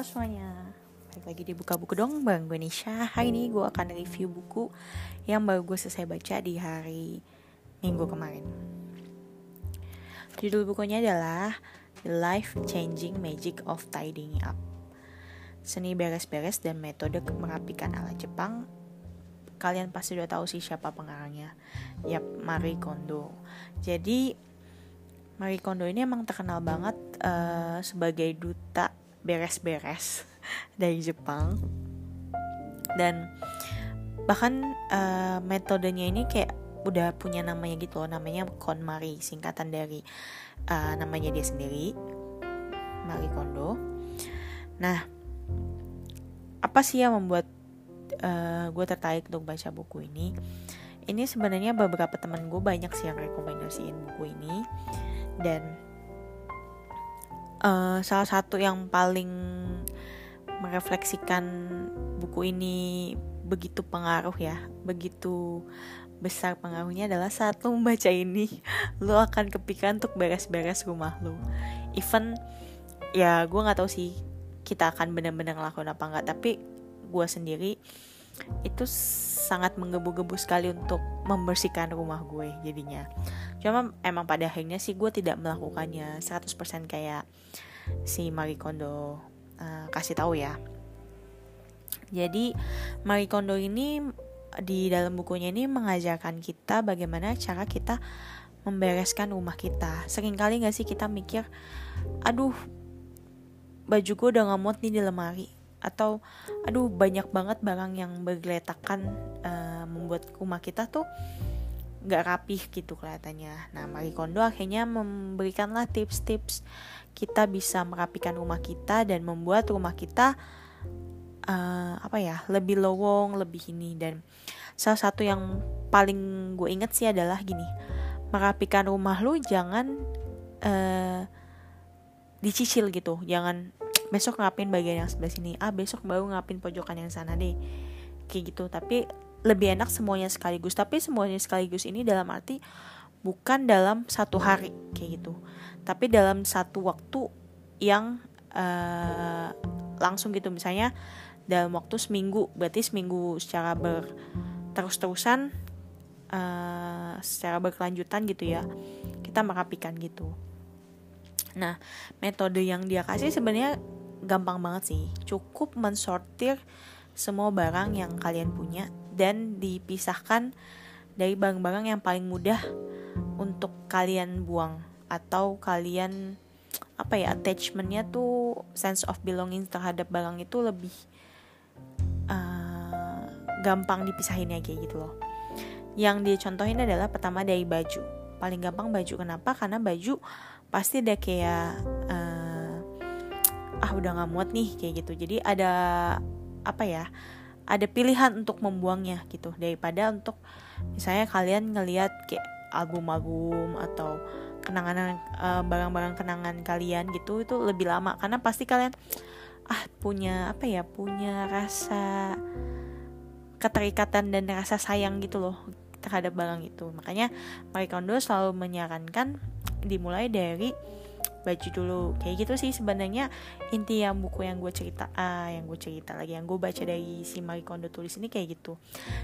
Halo semuanya. Balik lagi di Buka Buku dong Bang gue Nisha. Hari ini gue akan review buku Yang baru gue selesai baca di hari Minggu kemarin. Judul bukunya adalah The Life Changing Magic of Tidying Up. Seni beres-beres dan metode merapikan ala Jepang. Kalian pasti udah tahu sih siapa pengarangnya. Yap, Marie Kondo. Jadi Marie Kondo ini emang terkenal banget uh, sebagai duta beres-beres dari Jepang. Dan bahkan uh, metodenya ini kayak udah punya namanya gitu loh namanya KonMari singkatan dari uh, namanya dia sendiri Marie Kondo. Nah apa sih yang membuat uh, gue tertarik untuk baca buku ini? Ini sebenarnya beberapa teman gue banyak sih yang rekomendasiin buku ini. Dan uh, salah satu yang paling merefleksikan buku ini begitu pengaruh ya begitu besar pengaruhnya adalah saat lo membaca ini lo akan kepikiran untuk beres-beres rumah lo even ya gue nggak tahu sih kita akan benar-benar ngelakuin apa nggak tapi gue sendiri itu sangat menggebu-gebu sekali untuk membersihkan rumah gue jadinya cuma emang pada akhirnya sih gue tidak melakukannya. 100% kayak si Marie Kondo uh, kasih tahu ya. Jadi Marie Kondo ini di dalam bukunya ini mengajarkan kita bagaimana cara kita membereskan rumah kita. Sering kali gak sih kita mikir, aduh baju gue udah nggak nih di lemari. Atau aduh banyak banget barang yang bergeletakan uh, membuat rumah kita tuh nggak rapih gitu kelihatannya. Nah, Marie Kondo akhirnya memberikanlah tips-tips kita bisa merapikan rumah kita dan membuat rumah kita uh, apa ya lebih lowong, lebih ini. Dan salah satu yang paling gue inget sih adalah gini, merapikan rumah lu jangan uh, dicicil gitu, jangan besok ngapin bagian yang sebelah sini. Ah besok baru ngapin pojokan yang sana deh. Kayak gitu. Tapi lebih enak semuanya sekaligus. Tapi semuanya sekaligus ini dalam arti bukan dalam satu hari kayak gitu. Tapi dalam satu waktu yang uh, langsung gitu. Misalnya dalam waktu seminggu berarti seminggu secara ber terus-terusan uh, secara berkelanjutan gitu ya kita merapikan gitu. Nah metode yang dia kasih sebenarnya gampang banget sih. Cukup mensortir semua barang yang kalian punya dan dipisahkan dari barang-barang yang paling mudah untuk kalian buang atau kalian apa ya attachmentnya tuh sense of belonging terhadap barang itu lebih uh, gampang dipisahin ya kayak gitu loh. Yang dia contohin adalah pertama dari baju. Paling gampang baju kenapa? Karena baju pasti ada kayak uh, ah udah nggak muat nih kayak gitu jadi ada apa ya ada pilihan untuk membuangnya gitu. Daripada untuk misalnya kalian ngelihat kayak album-album atau kenangan uh, barang-barang kenangan kalian gitu itu lebih lama. Karena pasti kalian ah punya apa ya punya rasa keterikatan dan rasa sayang gitu loh terhadap barang itu. Makanya Marie Kondo selalu menyarankan dimulai dari baju dulu. Kayak gitu sih sebenarnya inti yang buku yang gue cerita ah yang gue cerita lagi yang gue baca dari si Marie Kondo tulis ini kayak gitu.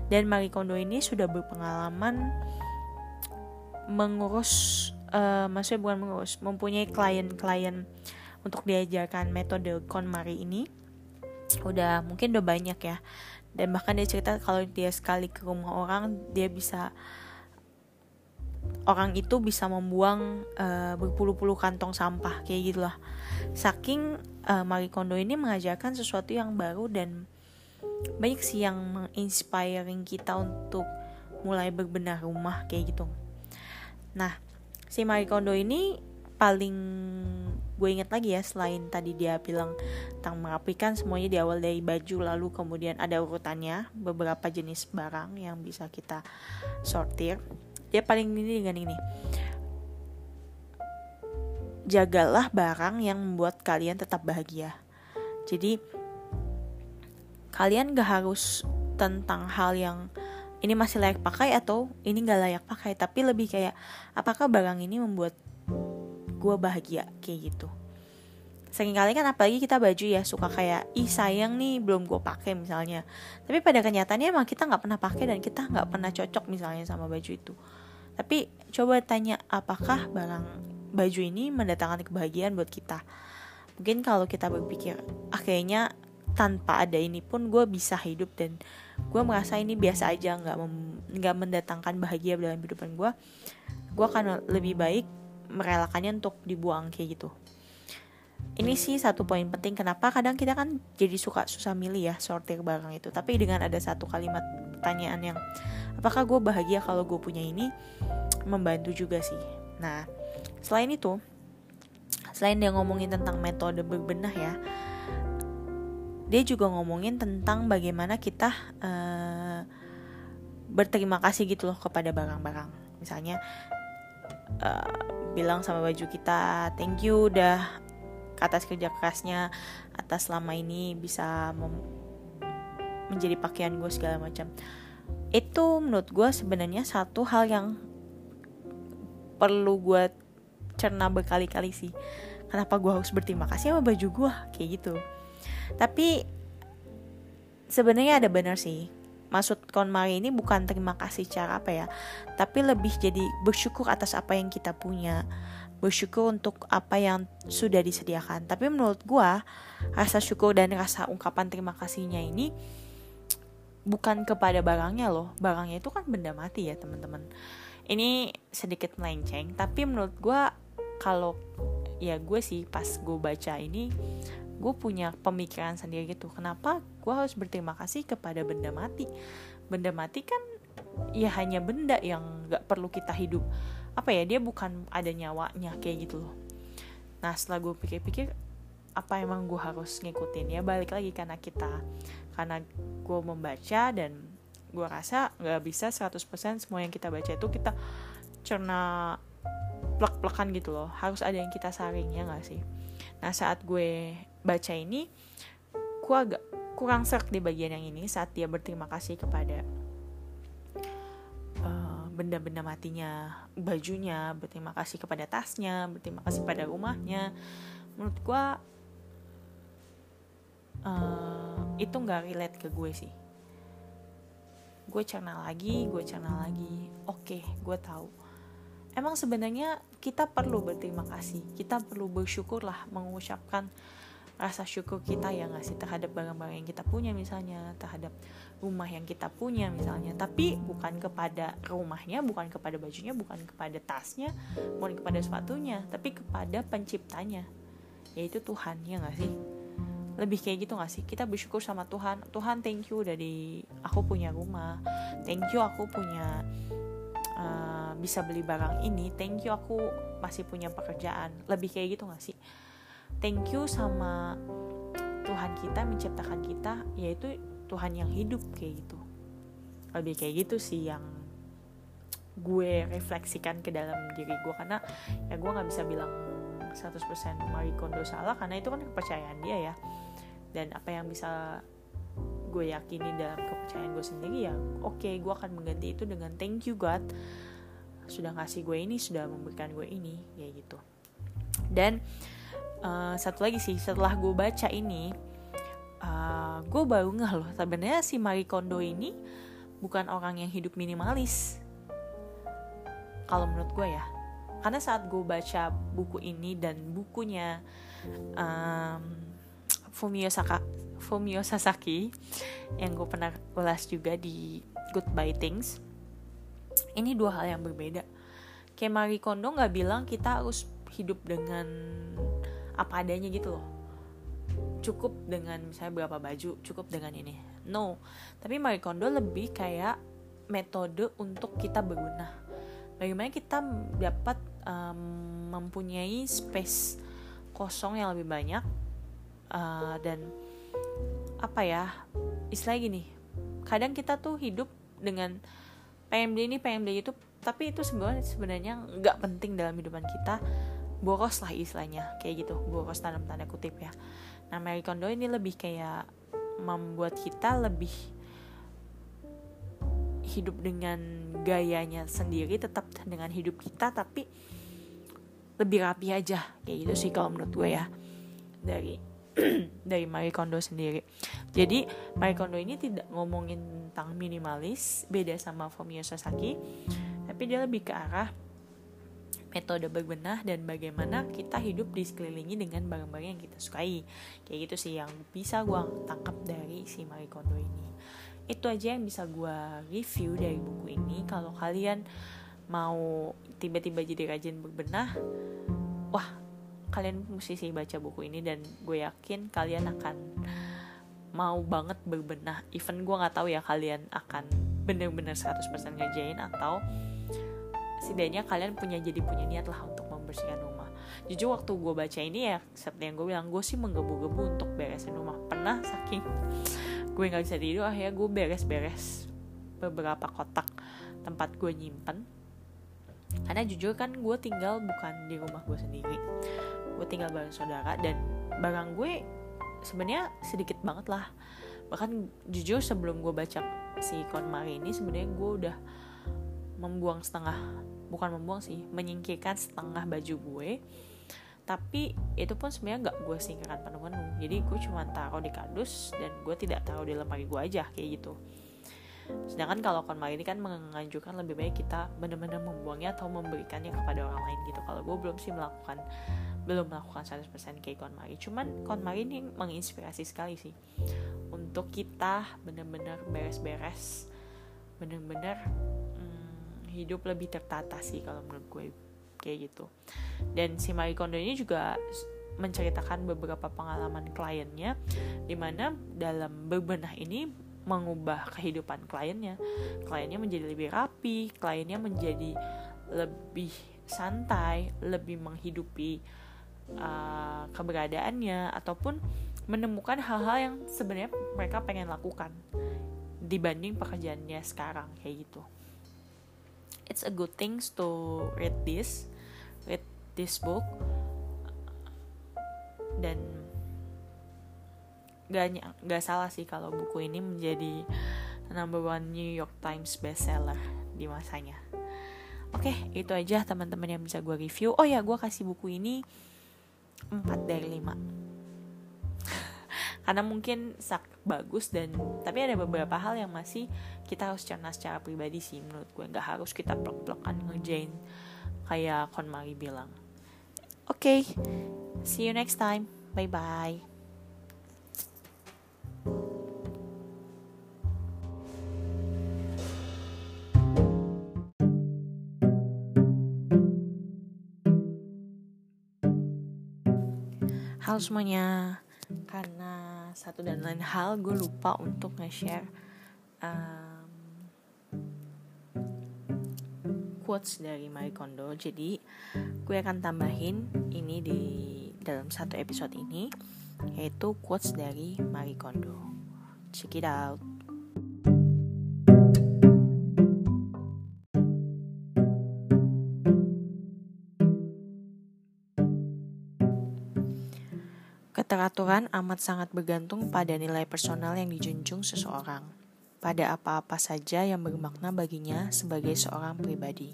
Dan Marie Kondo ini sudah berpengalaman mengurus uh, maksudnya bukan mengurus mempunyai klien-klien untuk diajarkan metode KonMari ini. Udah mungkin udah banyak ya. Dan bahkan dia cerita kalau dia sekali ke rumah orang dia bisa orang itu bisa membuang uh, berpuluh-puluh kantong sampah kayak gitulah saking uh, Marie Kondo ini mengajarkan sesuatu yang baru dan banyak sih yang menginspiring kita untuk mulai berbenah rumah kayak gitu. Nah si Marie Kondo ini paling gue inget lagi ya selain tadi dia bilang tentang merapikan semuanya di awal dari baju lalu kemudian ada urutannya beberapa jenis barang yang bisa kita sortir dia paling ini dengan ini. Jagalah barang yang membuat kalian tetap bahagia. Jadi kalian gak harus tentang hal yang ini masih layak pakai atau ini gak layak pakai tapi lebih kayak apakah barang ini membuat gue bahagia? Kayak gitu. Seringkali kan apalagi kita baju ya suka kayak ih sayang nih belum gue pakai misalnya. Tapi pada kenyataannya emang kita nggak pernah pakai dan kita nggak pernah cocok misalnya sama baju itu tapi coba tanya apakah barang baju ini mendatangkan kebahagiaan buat kita? Mungkin kalau kita berpikir akhirnya tanpa ada ini pun gue bisa hidup dan gue merasa ini biasa aja nggak nggak mendatangkan bahagia dalam kehidupan gue gue akan lebih baik merelakannya untuk dibuang kayak gitu. Ini sih satu poin penting kenapa kadang kita kan jadi suka susah milih ya sortir barang itu. Tapi dengan ada satu kalimat pertanyaan yang apakah gue bahagia kalau gue punya ini? Membantu juga sih. Nah selain itu selain dia ngomongin tentang metode berbenah ya dia juga ngomongin tentang bagaimana kita uh, berterima kasih gitu loh kepada barang-barang. Misalnya uh, bilang sama baju kita thank you udah atas kerja kerasnya atas selama ini bisa menjadi pakaian gue segala macam itu menurut gue sebenarnya satu hal yang perlu gue cerna berkali-kali sih. Kenapa gue harus berterima kasih sama baju gue kayak gitu. Tapi sebenarnya ada benar sih. Maksud KonMari ini bukan terima kasih cara apa ya tapi lebih jadi bersyukur atas apa yang kita punya. Bersyukur untuk apa yang sudah disediakan. Tapi menurut gue rasa syukur dan rasa ungkapan terima kasihnya ini bukan kepada barangnya loh. Barangnya itu kan benda mati ya teman-teman. Ini sedikit melenceng tapi menurut gue kalau ya gue sih pas gue baca ini gue punya pemikiran sendiri gitu. Kenapa gue harus berterima kasih kepada benda mati? Benda mati kan ya hanya benda yang gak perlu kita hidup. Apa ya dia bukan ada nyawanya kayak gitu loh. Nah setelah gue pikir-pikir apa emang gue harus ngikutin? Ya balik lagi karena kita karena gue membaca dan gue rasa gak bisa 100% semua yang kita baca itu kita cerna plek-plekan gitu loh. Harus ada yang kita saring ya gak sih? Nah saat gue baca ini gue agak kurang serk di bagian yang ini saat dia berterima kasih kepada uh, benda-benda matinya bajunya berterima kasih kepada tasnya berterima kasih pada rumahnya. Menurut gue uh, itu nggak relate ke gue sih. Gue cerna lagi gue cerna lagi. Oke gue tahu. Emang sebenarnya kita perlu berterima kasih. Kita perlu bersyukur lah mengucapkan rasa syukur kita ya nggak sih terhadap barang-barang yang kita punya misalnya terhadap rumah yang kita punya misalnya. Tapi bukan kepada rumahnya bukan kepada bajunya bukan kepada tasnya bukan kepada sepatunya tapi kepada penciptanya. Yaitu Tuhan ya nggak sih lebih kayak gitu gak sih? Kita bersyukur sama Tuhan. Tuhan thank you udah di aku punya rumah. Thank you aku punya uh, bisa beli barang ini. Thank you aku masih punya pekerjaan. Lebih kayak gitu gak sih? Thank you sama Tuhan kita menciptakan kita yaitu Tuhan yang hidup kayak gitu. Lebih kayak gitu sih yang gue refleksikan ke dalam diri gue. Karena ya gue nggak bisa bilang 100% Marie Kondo salah karena itu kan kepercayaan dia ya dan apa yang bisa gue yakini dalam kepercayaan gue sendiri ya oke okay, gue akan mengganti itu dengan thank you God. Sudah ngasih gue ini sudah memberikan gue ini ya gitu. Dan uh, satu lagi sih setelah gue baca ini uh, gue baru ngeh loh sebenarnya si Marie Kondo ini bukan orang yang hidup minimalis. Kalau menurut gue ya. Karena saat gue baca buku ini dan bukunya um, Fumio Saka Fumio Sasaki yang gue pernah ulas juga di Goodbye Things. Ini dua hal yang berbeda. Kayak Marie Kondo nggak bilang kita harus hidup dengan apa adanya gitu loh. Cukup dengan misalnya berapa baju cukup dengan ini. No. Tapi Marie Kondo lebih kayak metode untuk kita berguna. Bagaimana kita dapat um, mempunyai space kosong yang lebih banyak uh, dan apa ya istilah gini kadang kita tuh hidup dengan pengen beli ini pengen beli itu tapi itu sebenarnya sebenarnya nggak penting dalam hidupan kita. Boros lah istilahnya kayak gitu. Boros dalam tanda kutip ya. Nah Marie Kondo ini lebih kayak membuat kita lebih hidup dengan gayanya sendiri tetap dengan hidup kita tapi lebih rapi aja kayak gitu sih kalau menurut gue ya. Dari dari Marie Kondo sendiri. Jadi Marie Kondo ini tidak ngomongin tentang minimalis, beda sama Fumio Sasaki, tapi dia lebih ke arah metode berbenah dan bagaimana kita hidup di sekelilingi dengan barang-barang yang kita sukai. Kayak gitu sih yang bisa gue tangkap dari si Marie Kondo ini. Itu aja yang bisa gue review dari buku ini. Kalau kalian mau tiba-tiba jadi rajin berbenah, wah kalian mesti sih baca buku ini dan gue yakin kalian akan mau banget berbenah. Even gue nggak tahu ya kalian akan bener-bener 100% ngerjain atau setidaknya kalian punya jadi punya niat lah untuk membersihkan rumah. Jujur waktu gue baca ini ya seperti yang gue bilang gue sih menggebu-gebu untuk beresin rumah. Pernah saking gue nggak bisa tidur akhirnya gue beres-beres beberapa kotak tempat gue nyimpen. Karena jujur kan gue tinggal bukan di rumah gue sendiri gue tinggal bareng saudara dan barang gue sebenarnya sedikit banget lah. Bahkan jujur sebelum gue baca si KonMari ini sebenarnya gue udah membuang setengah bukan membuang sih menyingkirkan setengah baju gue. Tapi itu pun sebenarnya nggak gue singkirkan penuh-penuh. Jadi gue cuma taruh di kardus dan gue tidak taruh di lemari gue aja kayak gitu. Sedangkan kalau konmari ini kan menganjurkan lebih baik kita benar-benar membuangnya atau memberikannya kepada orang lain gitu. Kalau gue belum sih melakukan belum melakukan 100% kayak konmari cuman konmari ini menginspirasi sekali sih. Untuk kita benar-benar beres-beres benar-benar hidup lebih tertata sih kalau menurut gue kayak gitu. Dan si Marie Kondo ini juga menceritakan beberapa pengalaman kliennya di mana dalam berbenah ini mengubah kehidupan kliennya. Kliennya menjadi lebih rapi kliennya menjadi lebih santai lebih menghidupi uh, keberadaannya ataupun menemukan hal-hal yang sebenarnya mereka pengen lakukan dibanding pekerjaannya sekarang kayak gitu. It's a good things to read this read this book. Dan gak, gak salah sih kalau buku ini menjadi number one New York Times bestseller di masanya. Oke, okay, itu aja teman-teman yang bisa gue review. Oh ya, gue kasih buku ini 4 dari 5 karena mungkin sak bagus dan tapi ada beberapa hal yang masih kita harus cerna secara pribadi sih menurut gue. Nggak harus kita plek-plekan ngerjain kayak Konmari bilang. Oke okay, see you next time. Bye bye Halo semuanya, karena satu dan lain hal gue lupa untuk nge-share um, quotes dari Marie Kondo. Jadi gue akan tambahin ini di dalam satu episode ini yaitu quotes dari Marie Kondo. Check it out Keteraturan amat sangat bergantung pada nilai personal yang dijunjung seseorang, pada apa-apa saja yang bermakna baginya sebagai seorang pribadi.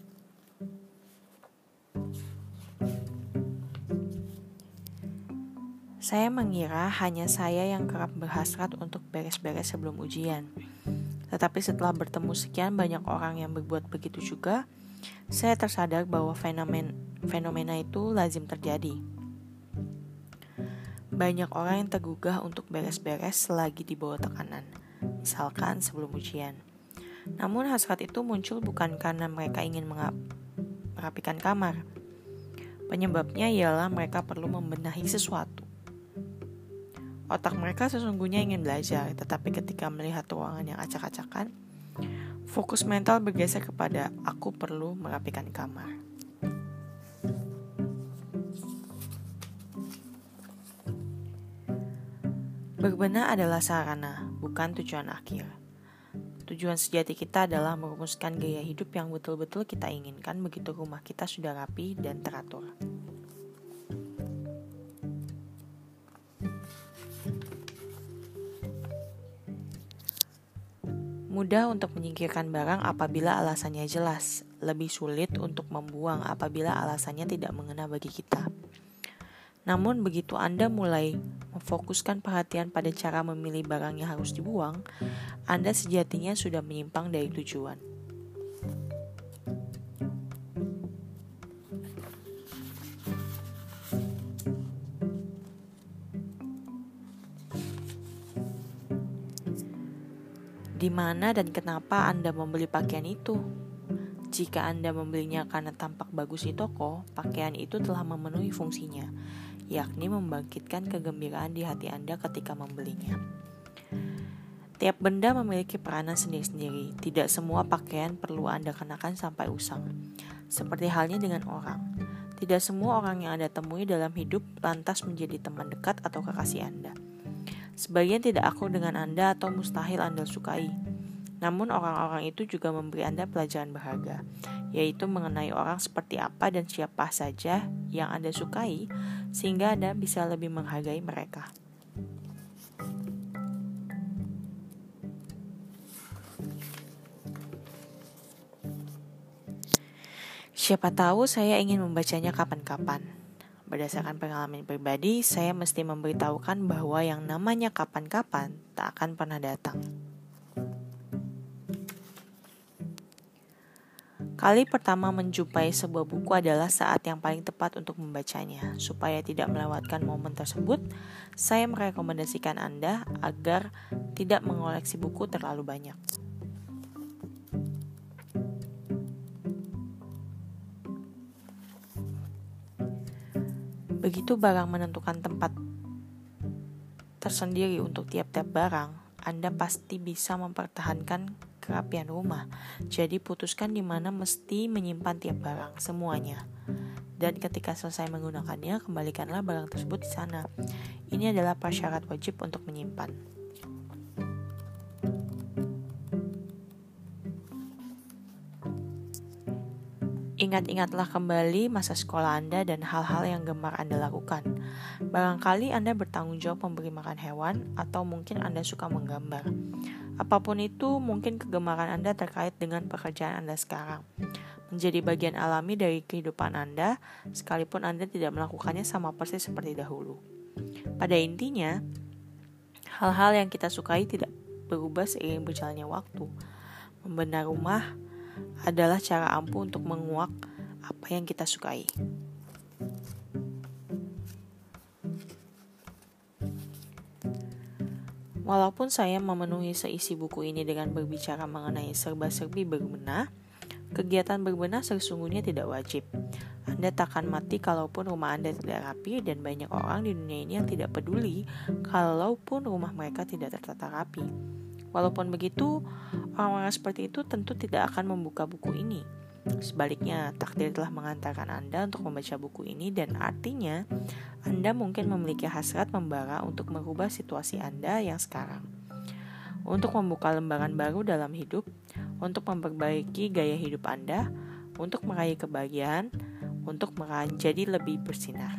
Saya mengira hanya saya yang kerap berhasrat untuk beres-beres sebelum ujian. Tetapi setelah bertemu sekian banyak orang yang berbuat begitu juga, saya tersadar bahwa fenomen fenomena itu lazim terjadi banyak orang yang tergugah untuk beres-beres selagi di bawah tekanan, misalkan sebelum ujian. Namun hasrat itu muncul bukan karena mereka ingin merapikan kamar. Penyebabnya ialah mereka perlu membenahi sesuatu. Otak mereka sesungguhnya ingin belajar, tetapi ketika melihat ruangan yang acak-acakan, fokus mental bergeser kepada aku perlu merapikan kamar. Berbenah adalah sarana, bukan tujuan akhir. Tujuan sejati kita adalah merumuskan gaya hidup yang betul-betul kita inginkan begitu rumah kita sudah rapi dan teratur. Mudah untuk menyingkirkan barang apabila alasannya jelas, lebih sulit untuk membuang apabila alasannya tidak mengena bagi kita. Namun begitu Anda mulai memfokuskan perhatian pada cara memilih barang yang harus dibuang, Anda sejatinya sudah menyimpang dari tujuan. Di mana dan kenapa Anda membeli pakaian itu? Jika Anda membelinya karena tampak bagus di toko, pakaian itu telah memenuhi fungsinya, yakni membangkitkan kegembiraan di hati Anda ketika membelinya. Tiap benda memiliki peranan sendiri-sendiri. Tidak semua pakaian perlu Anda kenakan sampai usang. Seperti halnya dengan orang. Tidak semua orang yang Anda temui dalam hidup lantas menjadi teman dekat atau kekasih Anda. Sebagian tidak akur dengan Anda atau mustahil Anda sukai. Namun orang-orang itu juga memberi Anda pelajaran berharga, yaitu mengenai orang seperti apa dan siapa saja yang Anda sukai, sehingga Anda bisa lebih menghargai mereka. Siapa tahu saya ingin membacanya kapan-kapan. Berdasarkan pengalaman pribadi, saya mesti memberitahukan bahwa yang namanya kapan-kapan tak akan pernah datang. Kali pertama menjumpai sebuah buku adalah saat yang paling tepat untuk membacanya. Supaya tidak melewatkan momen tersebut, saya merekomendasikan Anda agar tidak mengoleksi buku terlalu banyak. Begitu barang menentukan tempat tersendiri untuk tiap-tiap barang, Anda pasti bisa mempertahankan kerapian rumah. Jadi putuskan di mana mesti menyimpan tiap barang, semuanya. Dan ketika selesai menggunakannya, kembalikanlah barang tersebut di sana. Ini adalah persyarat wajib untuk menyimpan. Ingat-ingatlah kembali masa sekolah Anda dan hal-hal yang gemar Anda lakukan. Barangkali Anda bertanggung jawab memberi makan hewan, atau mungkin Anda suka menggambar. Apa pun itu, mungkin kegemaran Anda terkait dengan pekerjaan Anda sekarang. Menjadi bagian alami dari kehidupan Anda, sekalipun Anda tidak melakukannya sama persis seperti dahulu. Pada intinya, hal-hal yang kita sukai tidak berubah seiring berjalannya waktu. Membenar rumah, adalah cara ampuh untuk menguak apa yang kita sukai. Walaupun saya memenuhi seisi buku ini dengan berbicara mengenai serba-serbi berbenah, kegiatan berbenah sesungguhnya tidak wajib. Anda takkan mati kalaupun rumah Anda tidak rapi dan banyak orang di dunia ini yang tidak peduli kalaupun rumah mereka tidak tertata rapi. Walaupun begitu, orang-orang seperti itu tentu tidak akan membuka buku ini. Sebaliknya, takdir telah mengantarkan Anda untuk membaca buku ini dan artinya Anda mungkin memiliki hasrat membara untuk merubah situasi Anda yang sekarang. Untuk membuka lembaran baru dalam hidup, untuk memperbaiki gaya hidup Anda, untuk meraih kebahagiaan, untuk menjadi lebih bersinar.